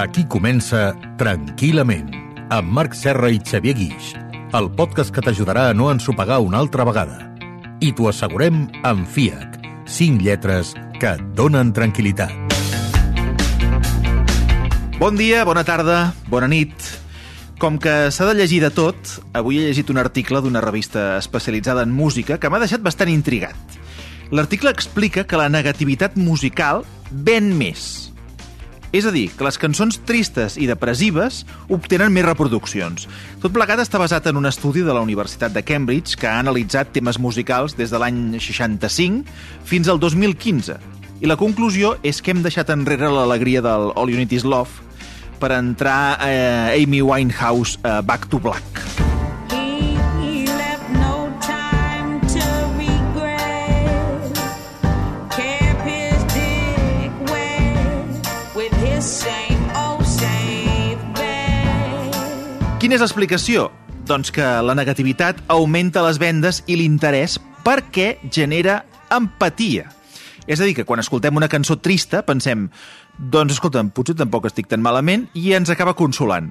Aquí comença Tranquil·lament, amb Marc Serra i Xavier Guix, el podcast que t'ajudarà a no ensopegar una altra vegada. I t'ho assegurem amb FIAC, 5 lletres que et donen tranquil·litat. Bon dia, bona tarda, bona nit. Com que s'ha de llegir de tot, avui he llegit un article d'una revista especialitzada en música que m'ha deixat bastant intrigat. L'article explica que la negativitat musical ven més. És a dir, que les cançons tristes i depressives obtenen més reproduccions. Tot plegat està basat en un estudi de la Universitat de Cambridge que ha analitzat temes musicals des de l'any 65 fins al 2015. I la conclusió és que hem deixat enrere l'alegria del All You Need Is Love per entrar a eh, Amy Winehouse a Back to Black. Quina és l'explicació? Doncs que la negativitat augmenta les vendes i l'interès perquè genera empatia. És a dir, que quan escoltem una cançó trista pensem doncs escolta'm, potser tampoc estic tan malament i ens acaba consolant.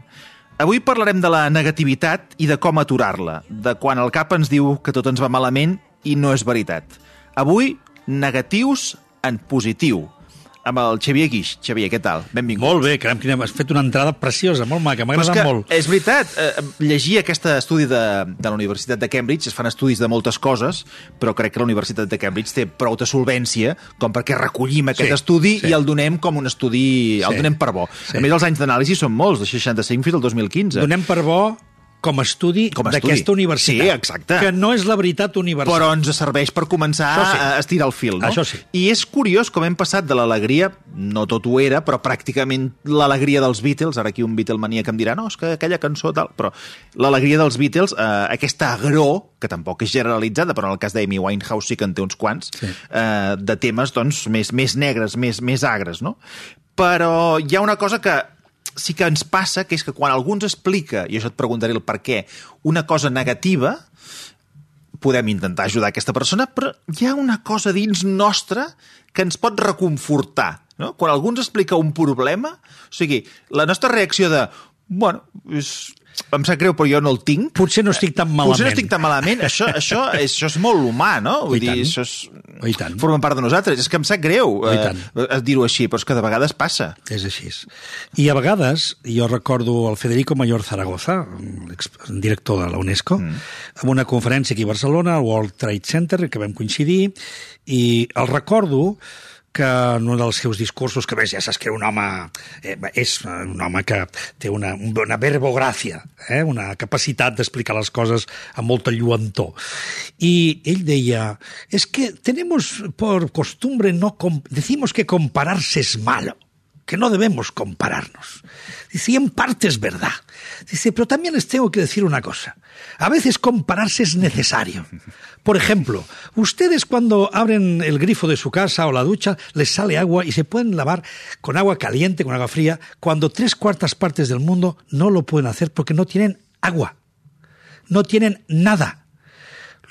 Avui parlarem de la negativitat i de com aturar-la, de quan el cap ens diu que tot ens va malament i no és veritat. Avui, negatius en positiu amb el Xavier Guix. Xavier, què tal? Benvingut. Molt bé, caram, quina... has fet una entrada preciosa, molt maca, m'ha agradat molt. És veritat, eh, llegir aquest estudi de, de la Universitat de Cambridge, es fan estudis de moltes coses, però crec que la Universitat de Cambridge té prou de solvència com perquè recollim aquest Sí, estudi sí. i el donem com un estudi, el Sí, donem per bo. sí. A més, els anys d'anàlisi són molts, de 65 fins al 2015. Donem per bo com a estudi Com a estudi. d'aquesta universitat. Sí, exacte. Que no és la veritat universal. però ens serveix per començar Això sí. a estirar el fil, no? Això sí. I és curiós com hem passat de l'alegria, no tot ho era, però pràcticament l'alegria dels Beatles, ara aquí un Beatlemania que em dirà, no, és que aquella cançó tal, però l'alegria dels Beatles, eh, aquesta agró, que tampoc és generalitzada, però en el cas d'Amy Winehouse sí que en té uns quants, Sí. eh, de temes doncs, més, més negres, més, més agres, no? Però hi ha una cosa que sí que ens passa, que és que quan algú ens explica, i això et preguntaré el per què, una cosa negativa, podem intentar ajudar aquesta persona, però hi ha una cosa dins nostra que ens pot reconfortar. No? Quan algú ens explica un problema, o sigui, la nostra reacció de bueno, és, em sap greu, però jo no el tinc. Potser no estic tan malament. Potser no estic tan malament. Això, això, és, això és molt humà, no? Vull I tant. dir, això és, I tant. forma part de nosaltres. És que em sap greu eh, tant. eh, dir-ho així, però és que de vegades passa. És així. I a vegades, jo recordo el Federico Mayor Zaragoza, director de la UNESCO, mm. en una conferència aquí a Barcelona, al World Trade Center, que vam coincidir, i el recordo que en un dels seus discursos, que ves, ja saps que un home eh, és un home que té una, una verbogràcia, eh, una capacitat d'explicar les coses amb molta lluentor. I ell deia, es que tenemos por costumbre no... decimos que compararse es malo que no debemos compararnos. Dice, y en parte es verdad. Dice, pero también les tengo que decir una cosa. A veces compararse es necesario. Por ejemplo, ustedes cuando abren el grifo de su casa o la ducha, les sale agua y se pueden lavar con agua caliente, con agua fría, cuando tres cuartas partes del mundo no lo pueden hacer porque no tienen agua. No tienen nada.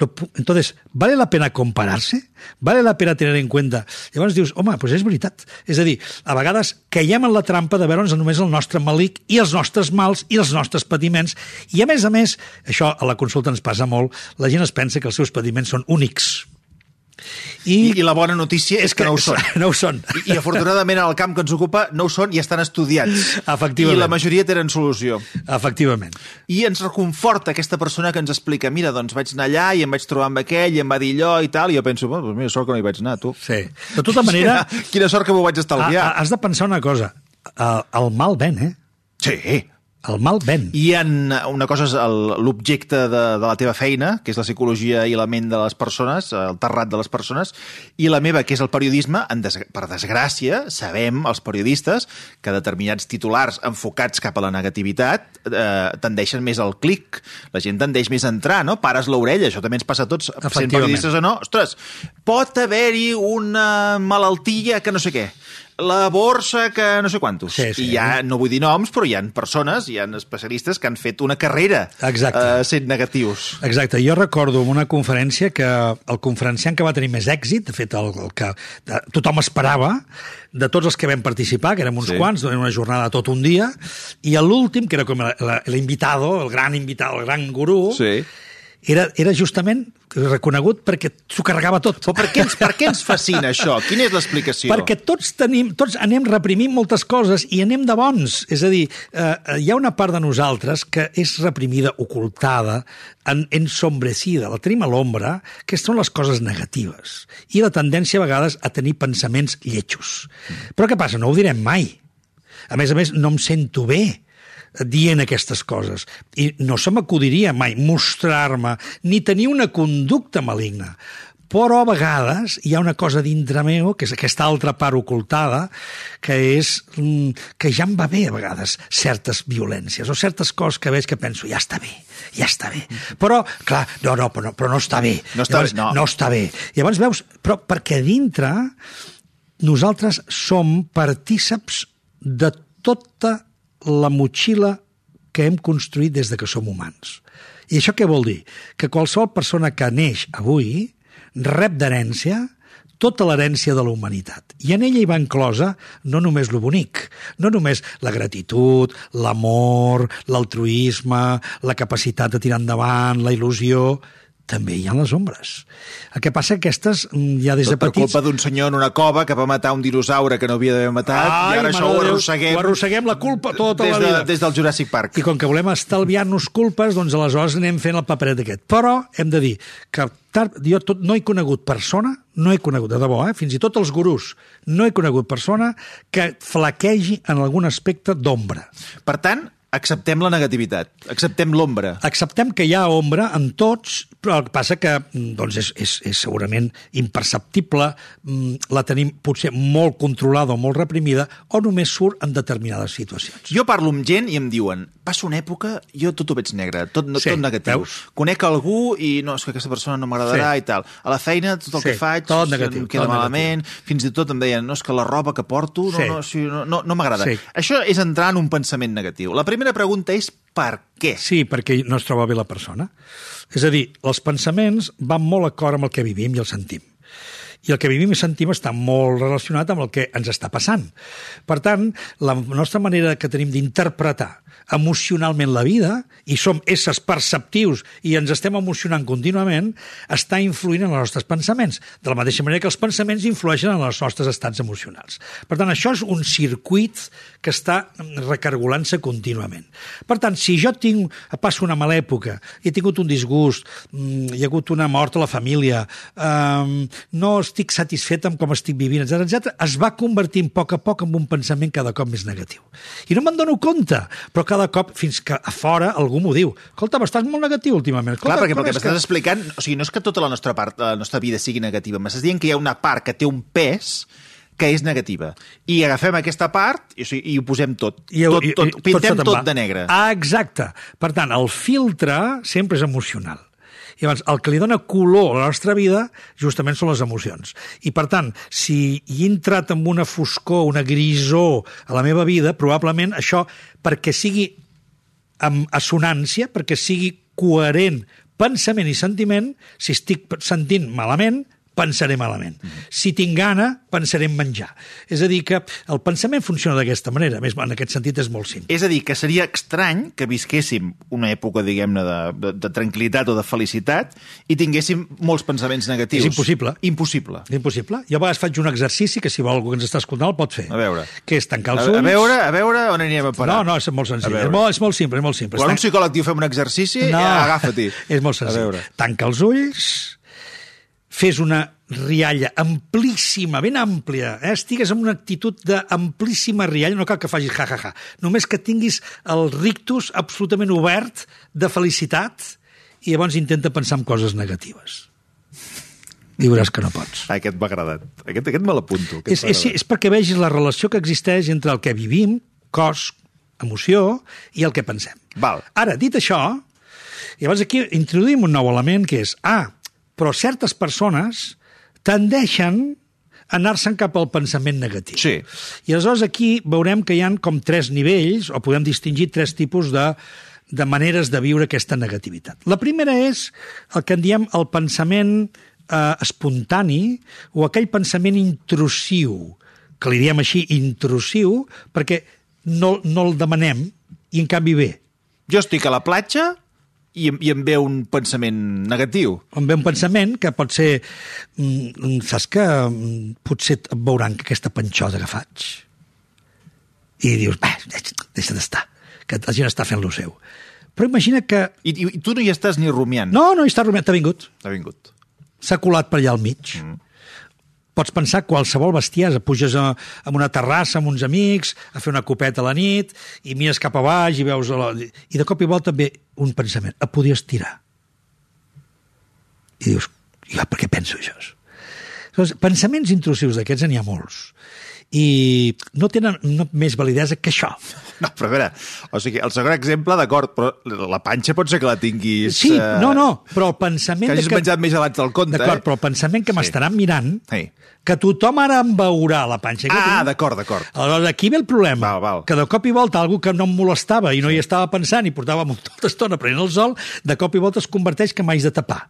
Entonces, ¿vale la pena compararse? ¿Vale la pena tener en cuenta? Llavors dius, home, doncs és veritat. És a dir, a vegades caiem en la trampa de veure'ns només el nostre malic i els nostres mals i els nostres patiments. I a més a més, això a la consulta ens passa molt, la gent es pensa que els seus patiments són únics. I, I la bona notícia és que, no ho són. No ho són. I, I afortunadament en el camp que ens ocupa no ho són i estan estudiats. Efectivament. I la majoria tenen solució. Efectivament. I ens reconforta aquesta persona que ens explica mira, doncs vaig anar allà i em vaig trobar amb aquell i em va dir allò i tal, i jo penso, bueno, doncs mira, sort que no hi vaig anar, tu. Sí. De tota manera, Quina, quina sort que m'ho vaig estalviar. ha- has de pensar una cosa. El, el mal ven, eh? Sí. El mal ven. I en una cosa és l'objecte de, de la teva feina, que és la psicologia i la ment de les persones, el terrat de les persones, i la meva, que és el periodisme, en des, per desgràcia, sabem, els periodistes, que determinats titulars enfocats cap a la negativitat eh, tendeixen més al clic. La gent tendeix més a entrar, no? Pares l'orella, això també ens passa a tots, sent periodistes o no. Ostres, pot haver-hi una malaltia que no sé què. La borsa que no sé quantos. Sí, sí. I ja, no vull dir noms, però hi ha persones, hi ha especialistes que han fet una carrera Exacte. eh, sent negatius. Exacte, jo recordo en una conferència que el conferenciant que va tenir més èxit, de fet el, el que de, tothom esperava, de tots els que vam participar, que érem uns Sí. quants, en una jornada tot un dia, i l'últim, que era com l'invitado, el gran invitado, el gran gurú, Sí. era, era justament reconegut perquè s'ho carregava tot. Però per què, ens, per què ens fascina això? Quina és l'explicació? Perquè tots tenim, tots anem reprimint moltes coses i anem de bons. És a dir, eh, eh, hi ha una part de nosaltres que és reprimida, ocultada, en, ensombrecida, la tenim a l'ombra, que són les coses negatives. I la tendència a vegades a tenir pensaments lletjos. Però què passa? No ho direm mai. A més a més, no em sento bé dient aquestes coses. I no se m'acudiria mai mostrar-me ni tenir una conducta maligna. Però a vegades hi ha una cosa dintre meu, que és aquesta altra part ocultada, que és mm, que ja em va bé a vegades certes violències o certes coses que veig que penso, ja està bé, ja està bé. Però, clar, no, no, però no, però no està bé. No està bé, Llavors, no. no està bé. Llavors veus, però perquè dintre nosaltres som partíceps de tota la motxilla que hem construït des de que som humans. I això què vol dir? Que qualsevol persona que neix avui rep d'herència tota l'herència de la humanitat. I en ella hi va inclosa no només lo bonic, no només la gratitud, l'amor, l'altruisme, la capacitat de tirar endavant, la il·lusió, també hi ha les ombres. El que passa que aquestes, mm, ja des de Tot per petits... culpa d'un senyor en una cova que va matar un dinosaure que no havia d'haver matat i ara això de ho arrosseguem, Ho arrosseguem la culpa tota des, la de, vida. des del Jurassic Park. I com que volem estalviar-nos culpes, doncs aleshores anem fent el paperet aquest. Però hem de dir que tard, jo tot, no he conegut persona, no he conegut, de debò, eh? fins i tot els gurús, no he conegut persona que flaquegi en algun aspecte d'ombra. Per tant, acceptem la negativitat, acceptem l'ombra. Acceptem que hi ha ombra en tots, però el que passa que mm, doncs és, és, és segurament imperceptible, mm, la tenim potser molt controlada o molt reprimida, o només surt en determinades situacions. Jo parlo amb gent i em diuen passo una època, jo tot ho veig negre, tot, no, Sí, tot negatiu. veus? Conec algú i no, és que aquesta persona no m'agradarà Sí. i tal. A la feina, tot el Sí, que faig tot negatiu, em queda tot malament. Fins i tot em deien, no, és que la roba que porto no, Sí. no, no, no, no m'agrada. Sí. Això és entrar en un pensament negatiu. La primera pregunta és per què? Sí, perquè no es troba bé la persona. És a dir, els pensaments van molt acord amb el que vivim i el sentim. I el que vivim i sentim està molt relacionat amb el que ens està passant. Per tant, la nostra manera que tenim d'interpretar emocionalment la vida, i som éssers perceptius i ens estem emocionant contínuament, està influint en els nostres pensaments, de la mateixa manera que els pensaments influeixen en els nostres estats emocionals. Per tant, això és un circuit que està recargolant-se contínuament. Per tant, si jo tinc, passo una mala època, he tingut un disgust, mm, hi ha hagut una mort a la família, um, no estic satisfet amb com estic vivint, etc etc, es va convertint a poc a poc en un pensament cada cop més negatiu. I no me'n dono compte, però cada cop, fins que a fora algú m'ho diu. Escolta, estàs molt negatiu últimament. Escolta, Clar, perquè pel que m'estàs explicant, o sigui, no és que tota la nostra part, la nostra vida sigui negativa, m'estàs dient que hi ha una part que té un pes que és negativa. I agafem aquesta part i, o sigui, i ho posem tot. I, tot, i- tot, i- pintem se'n tot va. de negre. Ah, exacte. Per tant, el filtre sempre és emocional. I llavors, el que li dona color a la nostra vida justament són les emocions. I, per tant, si hi he entrat amb una foscor, una grisó a la meva vida, probablement això, perquè sigui amb assonància, perquè sigui coherent pensament i sentiment, si estic sentint malament, pensaré malament. Si tinc gana, pensaré en menjar. És a dir, que el pensament funciona d'aquesta manera. A més, en aquest sentit és molt simple. És a dir, que seria estrany que visquéssim una època, diguem-ne, de, de, de tranquil·litat o de felicitat i tinguéssim molts pensaments negatius. És impossible. Impossible. És impossible. Jo a vegades faig un exercici que si vol algú que ens està escoltant el pot fer. A veure. Que és tancar A, els ulls... a veure, a veure on anirem a parar. No, no, és molt A senzill. És molt, és molt simple, és molt simple. Quan un psicòleg diu fem un exercici, no. agafa-t'hi. és molt A senzill. veure. Tanca els ulls, fes una rialla amplíssima, ben àmplia, eh? estigues en una actitud d'amplíssima rialla, no cal que facis ja-ja-ja, només que tinguis el rictus absolutament obert de felicitat i llavors intenta pensar en coses negatives. I veuràs que no pots. Ah, aquest m'ha agradat. Aquest, aquest me l'apunto. És, és, és perquè vegis la relació que existeix entre el que vivim, cos, emoció, i el que pensem. Val. Ara, dit això, llavors aquí introduïm un nou element que és, ah, però certes persones tendeixen anar-se'n cap al pensament negatiu. Sí. I aleshores aquí veurem que hi han com tres nivells, o podem distingir tres tipus de, de maneres de viure aquesta negativitat. La primera és el que en diem el pensament eh, espontani o aquell pensament intrusiu, que li diem així intrusiu perquè no, no el demanem i en canvi ve. Jo estic a la platja i, i em ve un pensament negatiu. em ve un pensament que pot ser... mm, Saps que mm, potser et veuran que aquesta panxosa que faig i dius, va, deixa d'estar, que la gent està fent lo seu. Però imagina que... I, i, tu no hi estàs ni rumiant. No, no, hi està rumiant, t'ha vingut. Ha vingut. S'ha colat per allà al mig. Mm. Pots pensar qualsevol bestiesa. Puges a, a una terrassa amb uns amics, a fer una copeta a la nit, i mires cap a baix i veus... La... I de cop i volta ve un pensament. Et podies tirar. I dius, jo per què penso això? Llavors, pensaments intrusius d'aquests n'hi ha molts. I no tenen no, més validesa que això. No, però a veure, o sigui, el segon exemple, d'acord, però la panxa pot ser que la tinguis... Sí, eh, no, no, però el pensament... Que hagis menjat més abans del compte, D'acord, eh? però el pensament que Sí. m'estaran mirant, Sí. que tothom ara em veurà la panxa que Ah, tinc. d'acord, d'acord. Aleshores, aquí ve el problema, Val, val. que de cop i volta algú que no em molestava i no hi estava pensant i portava molta estona prenent el sol, de cop i volta es converteix que m'haig de tapar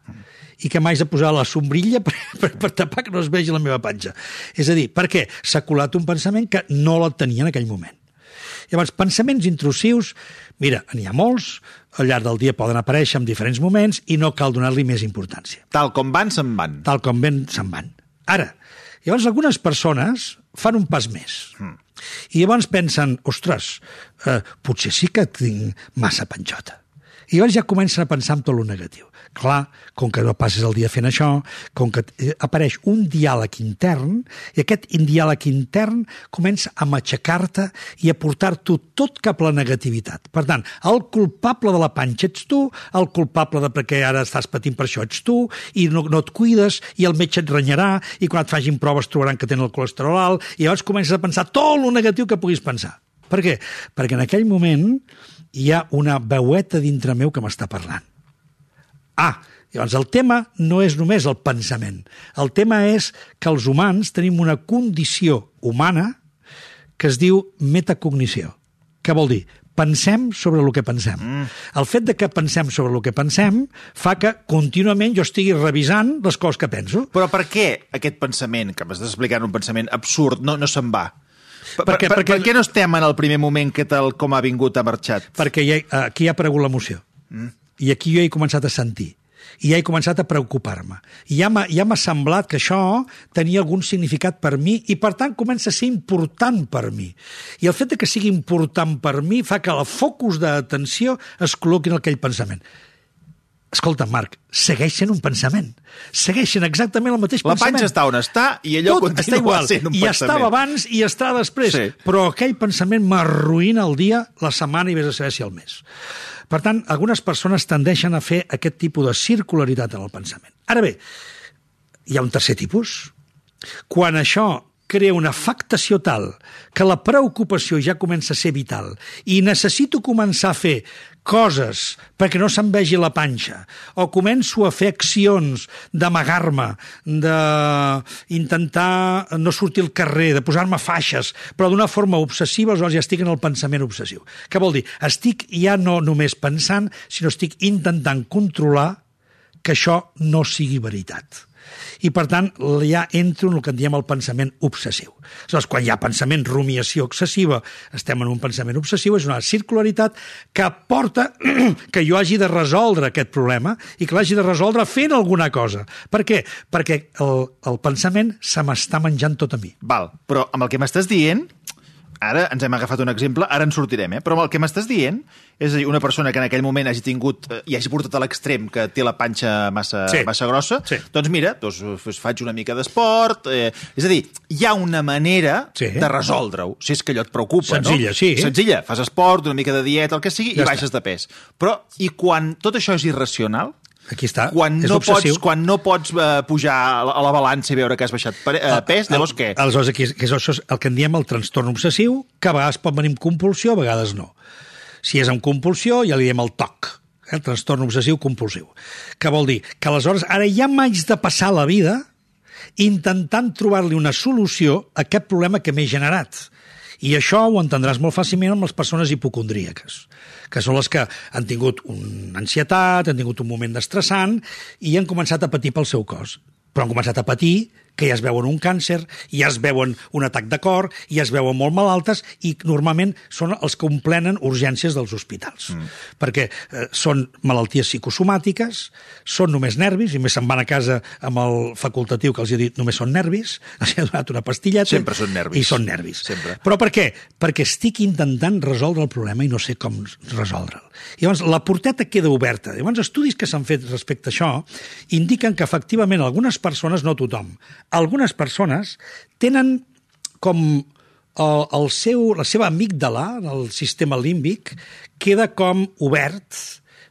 i que m'haig de posar la sombrilla per, per, per tapar que no es vegi la meva panxa. És a dir, per què? S'ha colat un pensament que no el tenia en aquell moment. Llavors, pensaments intrusius, mira, n'hi ha molts, al llarg del dia poden aparèixer en diferents moments i no cal donar-li més importància Tal com van, se'n van. tal com ben se'n van. Ara, llavors algunes persones fan un pas més. Mm. I llavors pensen, ostres, eh, potser sí que tinc massa panxota. I llavors ja comencen a pensar en tot el negatiu. Clar, com que no passes el dia fent això, com que eh, apareix un diàleg intern, i aquest diàleg intern comença a matxacar-te i a portar-t'ho tot cap a la negativitat. Per tant, el culpable de la panxa ets tu, el culpable de perquè ara estàs patint per això ets tu, i no, no et cuides, i el metge et renyarà, i quan et facin proves trobaran que tenen el colesterol alt, i llavors comences a pensar tot el negatiu que puguis pensar. Per què? Perquè en aquell moment hi ha una veueta dintre meu que m'està parlant. Ah, llavors el tema no és només el pensament. El tema és que els humans tenim una condició humana que es diu metacognició. Què vol dir? Pensem sobre el que pensem. Mm. El fet de que pensem sobre el que pensem fa que contínuament jo estigui revisant les coses que penso. Però per què aquest pensament, que m'estàs explicant un pensament absurd, no, no se'n va? Per, Per què? per, Perquè- per què no estem en el primer moment que tal com ha vingut ha marxat? Perquè hi ha, aquí ha aparegut l'emoció. Mm. I aquí jo he començat a sentir. I ja he començat a preocupar-me. I ja m'ha ja semblat que això tenia algun significat per mi i, per tant, comença a ser important per mi. I el fet de que sigui important per mi fa que el focus d'atenció es col·loqui en aquell pensament. Escolta, Marc, segueix sent un pensament. Segueix sent exactament el mateix La pensament. panxa està on està i allò Tot continua igual. sent un I pensament. estava abans i està després. Sí. Però aquell pensament m'arruïna el dia, la setmana i vés a saber si el mes. Per tant, algunes persones tendeixen a fer aquest tipus de circularitat en el pensament. Ara bé, hi ha un tercer tipus. Quan això crea una afectació tal que la preocupació ja comença a ser vital i necessito començar a fer coses perquè no se'm vegi la panxa o començo a fer accions d'amagar-me, d'intentar no sortir al carrer, de posar-me faixes, però d'una forma obsessiva, aleshores ja estic en el pensament obsessiu. Què vol dir? Estic ja no només pensant, sinó estic intentant controlar que això no sigui veritat. I, per tant, ja entro en el que en diem el pensament obsessiu. Aleshores, quan hi ha pensament, rumiació excessiva, estem en un pensament obsessiu, és una circularitat que porta que jo hagi de resoldre aquest problema i que l'hagi de resoldre fent alguna cosa. Per què? Perquè el, el pensament se m'està menjant tot a mi. Val, però amb el que m'estàs dient, ara ens hem agafat un exemple, ara en sortirem, eh? però amb el que m'estàs dient, és a dir, una persona que en aquell moment hagi tingut eh, i hagi portat a l'extrem que té la panxa massa, Sí. massa grossa, Sí. doncs mira, doncs, faig una mica d'esport... Eh, és a dir, hi ha una manera Sí. de resoldre-ho, si és que allò et preocupa, Senzilla, no? sí. Senzilla, fas esport, una mica de dieta, el que sigui, Ja i està. baixes de pes. Però, i quan tot això és irracional, Aquí està, quan és no, obsessiu. pots, quan no pots eh, pujar a la, a la balança i veure que has baixat pe- eh, pes, llavors què? Aleshores, aquí, és- que és això és el que en diem el trastorn obsessiu, que a vegades pot venir amb compulsió, a vegades no. Si és amb compulsió, ja li diem el TOC, eh, el trastorn obsessiu compulsiu. Que vol dir que aleshores ara ja m'haig de passar la vida intentant trobar-li una solució a aquest problema que m'he generat. I això ho entendràs molt fàcilment amb les persones hipocondríaques, que són les que han tingut una ansietat, han tingut un moment estressant i han començat a patir pel seu cos. Però han començat a patir que ja es veuen un càncer, ja es veuen un atac de cor, ja es veuen molt malaltes i normalment són els que omplenen urgències dels hospitals. Mm. Perquè eh, són malalties psicosomàtiques, són només nervis, i més se'n van a casa amb el facultatiu que els he dit només són nervis, els he donat una pastilleta... Sempre són nervis. I són nervis. Sempre. Però per què? Perquè estic intentant resoldre el problema i no sé com resoldre'l. Llavors la porteta queda oberta. Llavors estudis que s'han fet respecte a això indiquen que efectivament algunes persones, no tothom, algunes persones tenen com el, el seu, la seva amígdala, el sistema límbic, queda com obert,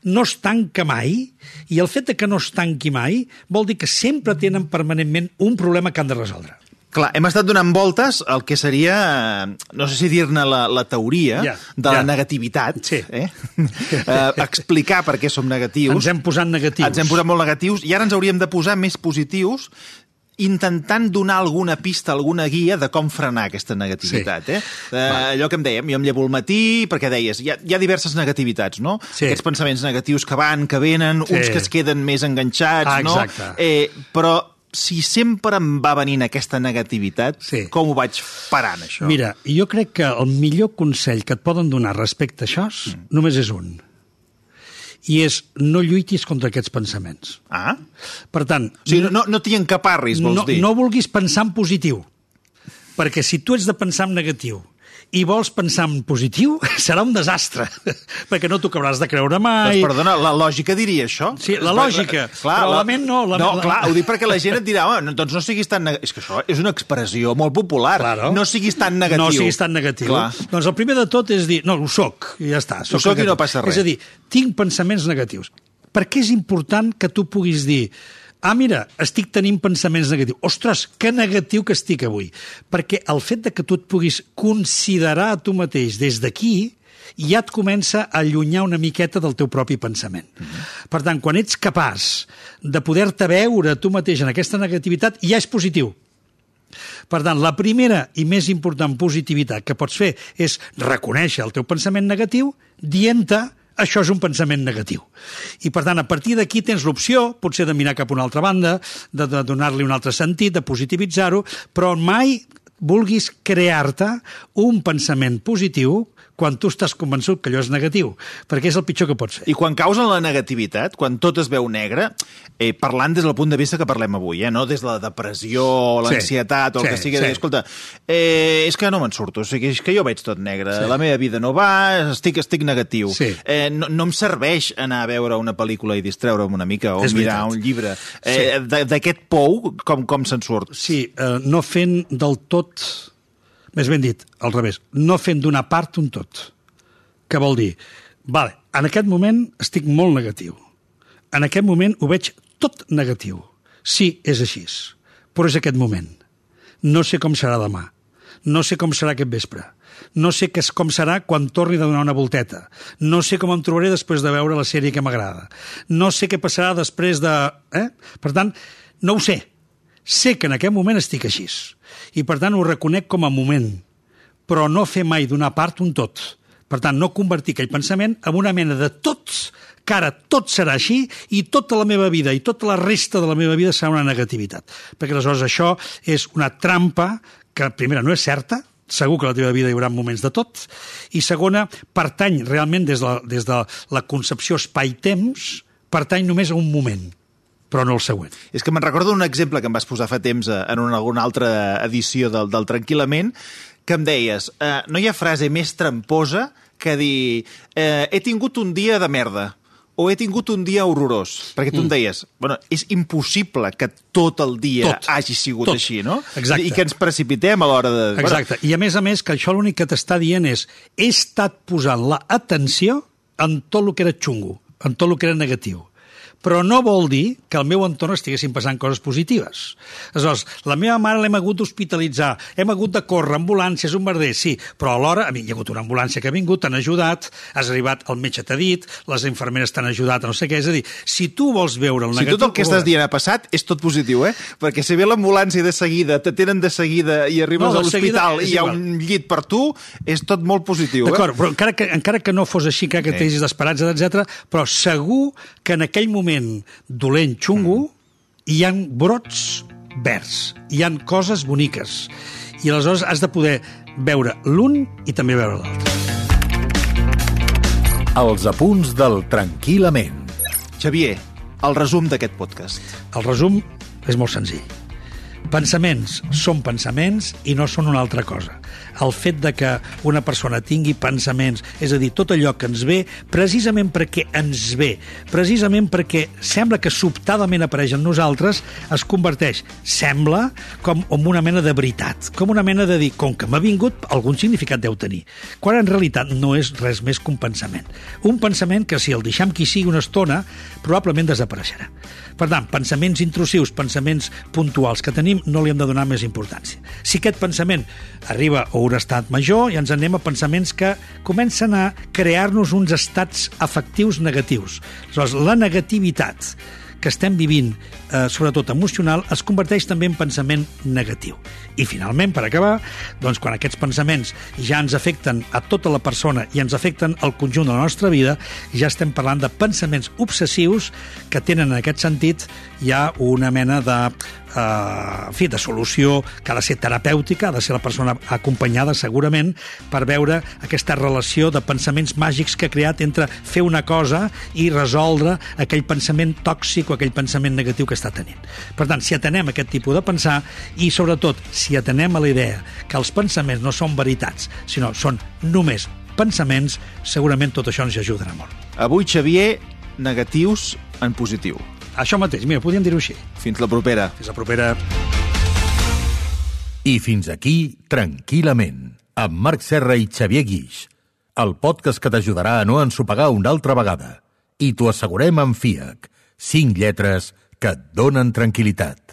no es tanca mai, i el fet de que no es tanqui mai vol dir que sempre tenen permanentment un problema que han de resoldre. Clar, hem estat donant voltes al que seria, eh, no sé si dir-ne la, la teoria Ja, de la ja. negativitat. Sí. Eh? eh, explicar per què som negatius. Ens hem posat negatius. Ens hem posat molt negatius i ara ens hauríem de posar més positius intentant donar alguna pista, alguna guia de com frenar aquesta negativitat. Sí. Eh? Eh, allò que em dèiem, jo em llevo al matí, perquè deies, hi ha, hi ha diverses negativitats, no? Sí. Aquests pensaments negatius que van, que venen, Sí. uns que es queden més enganxats, Ah, no? Eh, però si sempre em va venint aquesta negativitat, Sí. com ho vaig parant, això? Mira, jo crec que el millor consell que et poden donar respecte a això mm. només és un. I és no lluitis contra aquests pensaments. Ah? Per tant, O sigui, no, no, t'hi encaparris, vols no, dir? no vulguis pensar en positiu. Perquè si tu ets de pensar en negatiu i vols pensar en positiu, serà un desastre, perquè no t'ho acabaràs de creure mai. Doncs, perdona, la lògica diria això. Sí, la lògica, però la ment no, la- no, la- clar, ho dic perquè la gent et dirà, no, doncs no siguis tan... neg-". És que això és una expressió molt popular. Claro. No siguis tan negatiu. No siguis tan negatiu. Clar. Doncs el primer de tot és dir, no, ho soc, i ja està. Ho soc i negatiu. no passa res. És a dir, tinc pensaments negatius. Per què és important que tu puguis dir ah, mira, estic tenint pensaments negatius. Ostres, que negatiu que estic avui. Perquè el fet de que tu et puguis considerar a tu mateix des d'aquí ja et comença a allunyar una miqueta del teu propi pensament. Mm -hmm. Per tant, quan ets capaç de poder-te veure tu mateix en aquesta negativitat, ja és positiu. Per tant, la primera i més important positivitat que pots fer és reconèixer el teu pensament negatiu dient-te això és un pensament negatiu. I, per tant, a partir d'aquí tens l'opció, potser de mirar cap a una altra banda, de, de donar-li un altre sentit, de positivitzar-ho, però mai vulguis crear-te un pensament positiu quan tu estàs convençut que allò és negatiu, perquè és el pitjor que pots fer. I quan caus en la negativitat, quan tot es veu negre, eh, parlant des del punt de vista que parlem avui, eh, no des de la depressió, Sí. l'ansietat o el Sí, que sigui, sí. sí. escolta, eh, és que no me'n surto, o sigui, és que jo veig tot negre, sí. la meva vida no va, estic, estic negatiu. Sí. Eh, no, no em serveix anar a veure una pel·lícula i distreure'm una mica, o És mirar veritat. un llibre. Eh, sí. D'aquest pou, com, com se'n surt? Sí, eh, no fent del tot, més ben dit, al revés, no fent d'una part un tot. Què vol dir? Vale, en aquest moment estic molt negatiu. En aquest moment ho veig tot negatiu. Sí, és així, però és aquest moment. No sé com serà demà. No sé com serà aquest vespre. No sé què, com serà quan torni de donar una volteta. No sé com em trobaré després de veure la sèrie que m'agrada. No sé què passarà després de... Eh? Per tant, no ho sé. Sé que en aquest moment estic així. I per tant ho reconec com a moment. Però no fer mai d'una part un tot. Per tant, no convertir aquell pensament en una mena de tots, que ara tot serà així i tota la meva vida i tota la resta de la meva vida serà una negativitat. Perquè aleshores això és una trampa que, primera, no és certa, segur que la teva vida hi haurà moments de tot, i segona, pertany realment des de, des de la concepció espai-temps, pertany només a un moment, però no al següent. És que me'n recordo un exemple que em vas posar fa temps eh, en una, alguna altra edició del, del Tranquil·lament, que em deies, eh, no hi ha frase més tramposa que dir eh, he tingut un dia de merda o he tingut un dia horrorós. Perquè tu mm. em deies, bueno, és impossible que tot el dia Tot. hagi sigut Tot. així, no? Exacte. I que ens precipitem a l'hora de... Exacte. I a més a més que això l'únic que t'està dient és he estat posant la atenció en tot el que era xungo, en tot el que era negatiu. Però no vol dir que al meu entorn estiguessin passant coses positives. Aleshores, la meva mare l'hem hagut d'hospitalitzar, hem hagut de córrer, ambulàncies, un merder, sí, però alhora a mi hi ha hagut una ambulància que ha vingut, t'han ajudat, has arribat, el metge t'ha dit, les infermeres t'han ajudat, no sé què, és a dir, si tu vols veure el Si negatiu... tot el que estàs dient ha passat, és tot positiu, eh? Perquè si ve l'ambulància de seguida, t'atenen de seguida i arribes No, a l'hospital i hi ha igual. un llit per tu, és tot molt positiu, eh? D'acord, però encara que, encara que no fos així, encara que t'hagis d'esperança, etc, però segur que en aquell moment dolent, xungo, hi han brots verds, hi han coses boniques, i aleshores has de poder veure l'un i també veure l'altre. Els apunts del Tranquil·lament. Xavier, el resum d'aquest podcast. El resum és molt senzill. Pensaments són pensaments i no són una altra cosa. El fet de que una persona tingui pensaments, és a dir, tot allò que ens ve, precisament perquè ens ve, precisament perquè sembla que sobtadament apareix en nosaltres, es converteix, sembla, com en una mena de veritat, com una mena de dir, com que m'ha vingut, algun significat deu tenir, quan en realitat no és res més que un pensament. Un pensament que si el deixem qui sigui una estona, probablement desapareixerà. Per tant, pensaments intrusius, pensaments puntuals que tenim, no li hem de donar més importància. Si aquest pensament arriba a un estat major, ja ens anem a pensaments que comencen a crear-nos uns estats afectius negatius. Aleshores, la negativitat que estem vivint, eh, sobretot emocional, es converteix també en pensament negatiu. I finalment, per acabar, doncs quan aquests pensaments ja ens afecten a tota la persona i ens afecten al conjunt de la nostra vida, ja estem parlant de pensaments obsessius que tenen en aquest sentit ja una mena de, en fi, de solució que ha de ser terapèutica, ha de ser la persona acompanyada segurament per veure aquesta relació de pensaments màgics que ha creat entre fer una cosa i resoldre aquell pensament tòxic o aquell pensament negatiu que està tenint. Per tant, si atenem aquest tipus de pensar i, sobretot, si atenem a la idea que els pensaments no són veritats, sinó són només pensaments, segurament tot això ens ajudarà molt. Avui, Xavier, negatius en positiu. Això mateix, mira, podríem dir-ho així. Fins la propera. Fins la propera... I fins aquí, Tranquil·lament, amb Marc Serra i Xavier Guix, el podcast que t'ajudarà a no ensopegar una altra vegada. I t'ho assegurem amb FIAC, cinc lletres que et donen tranquil·litat.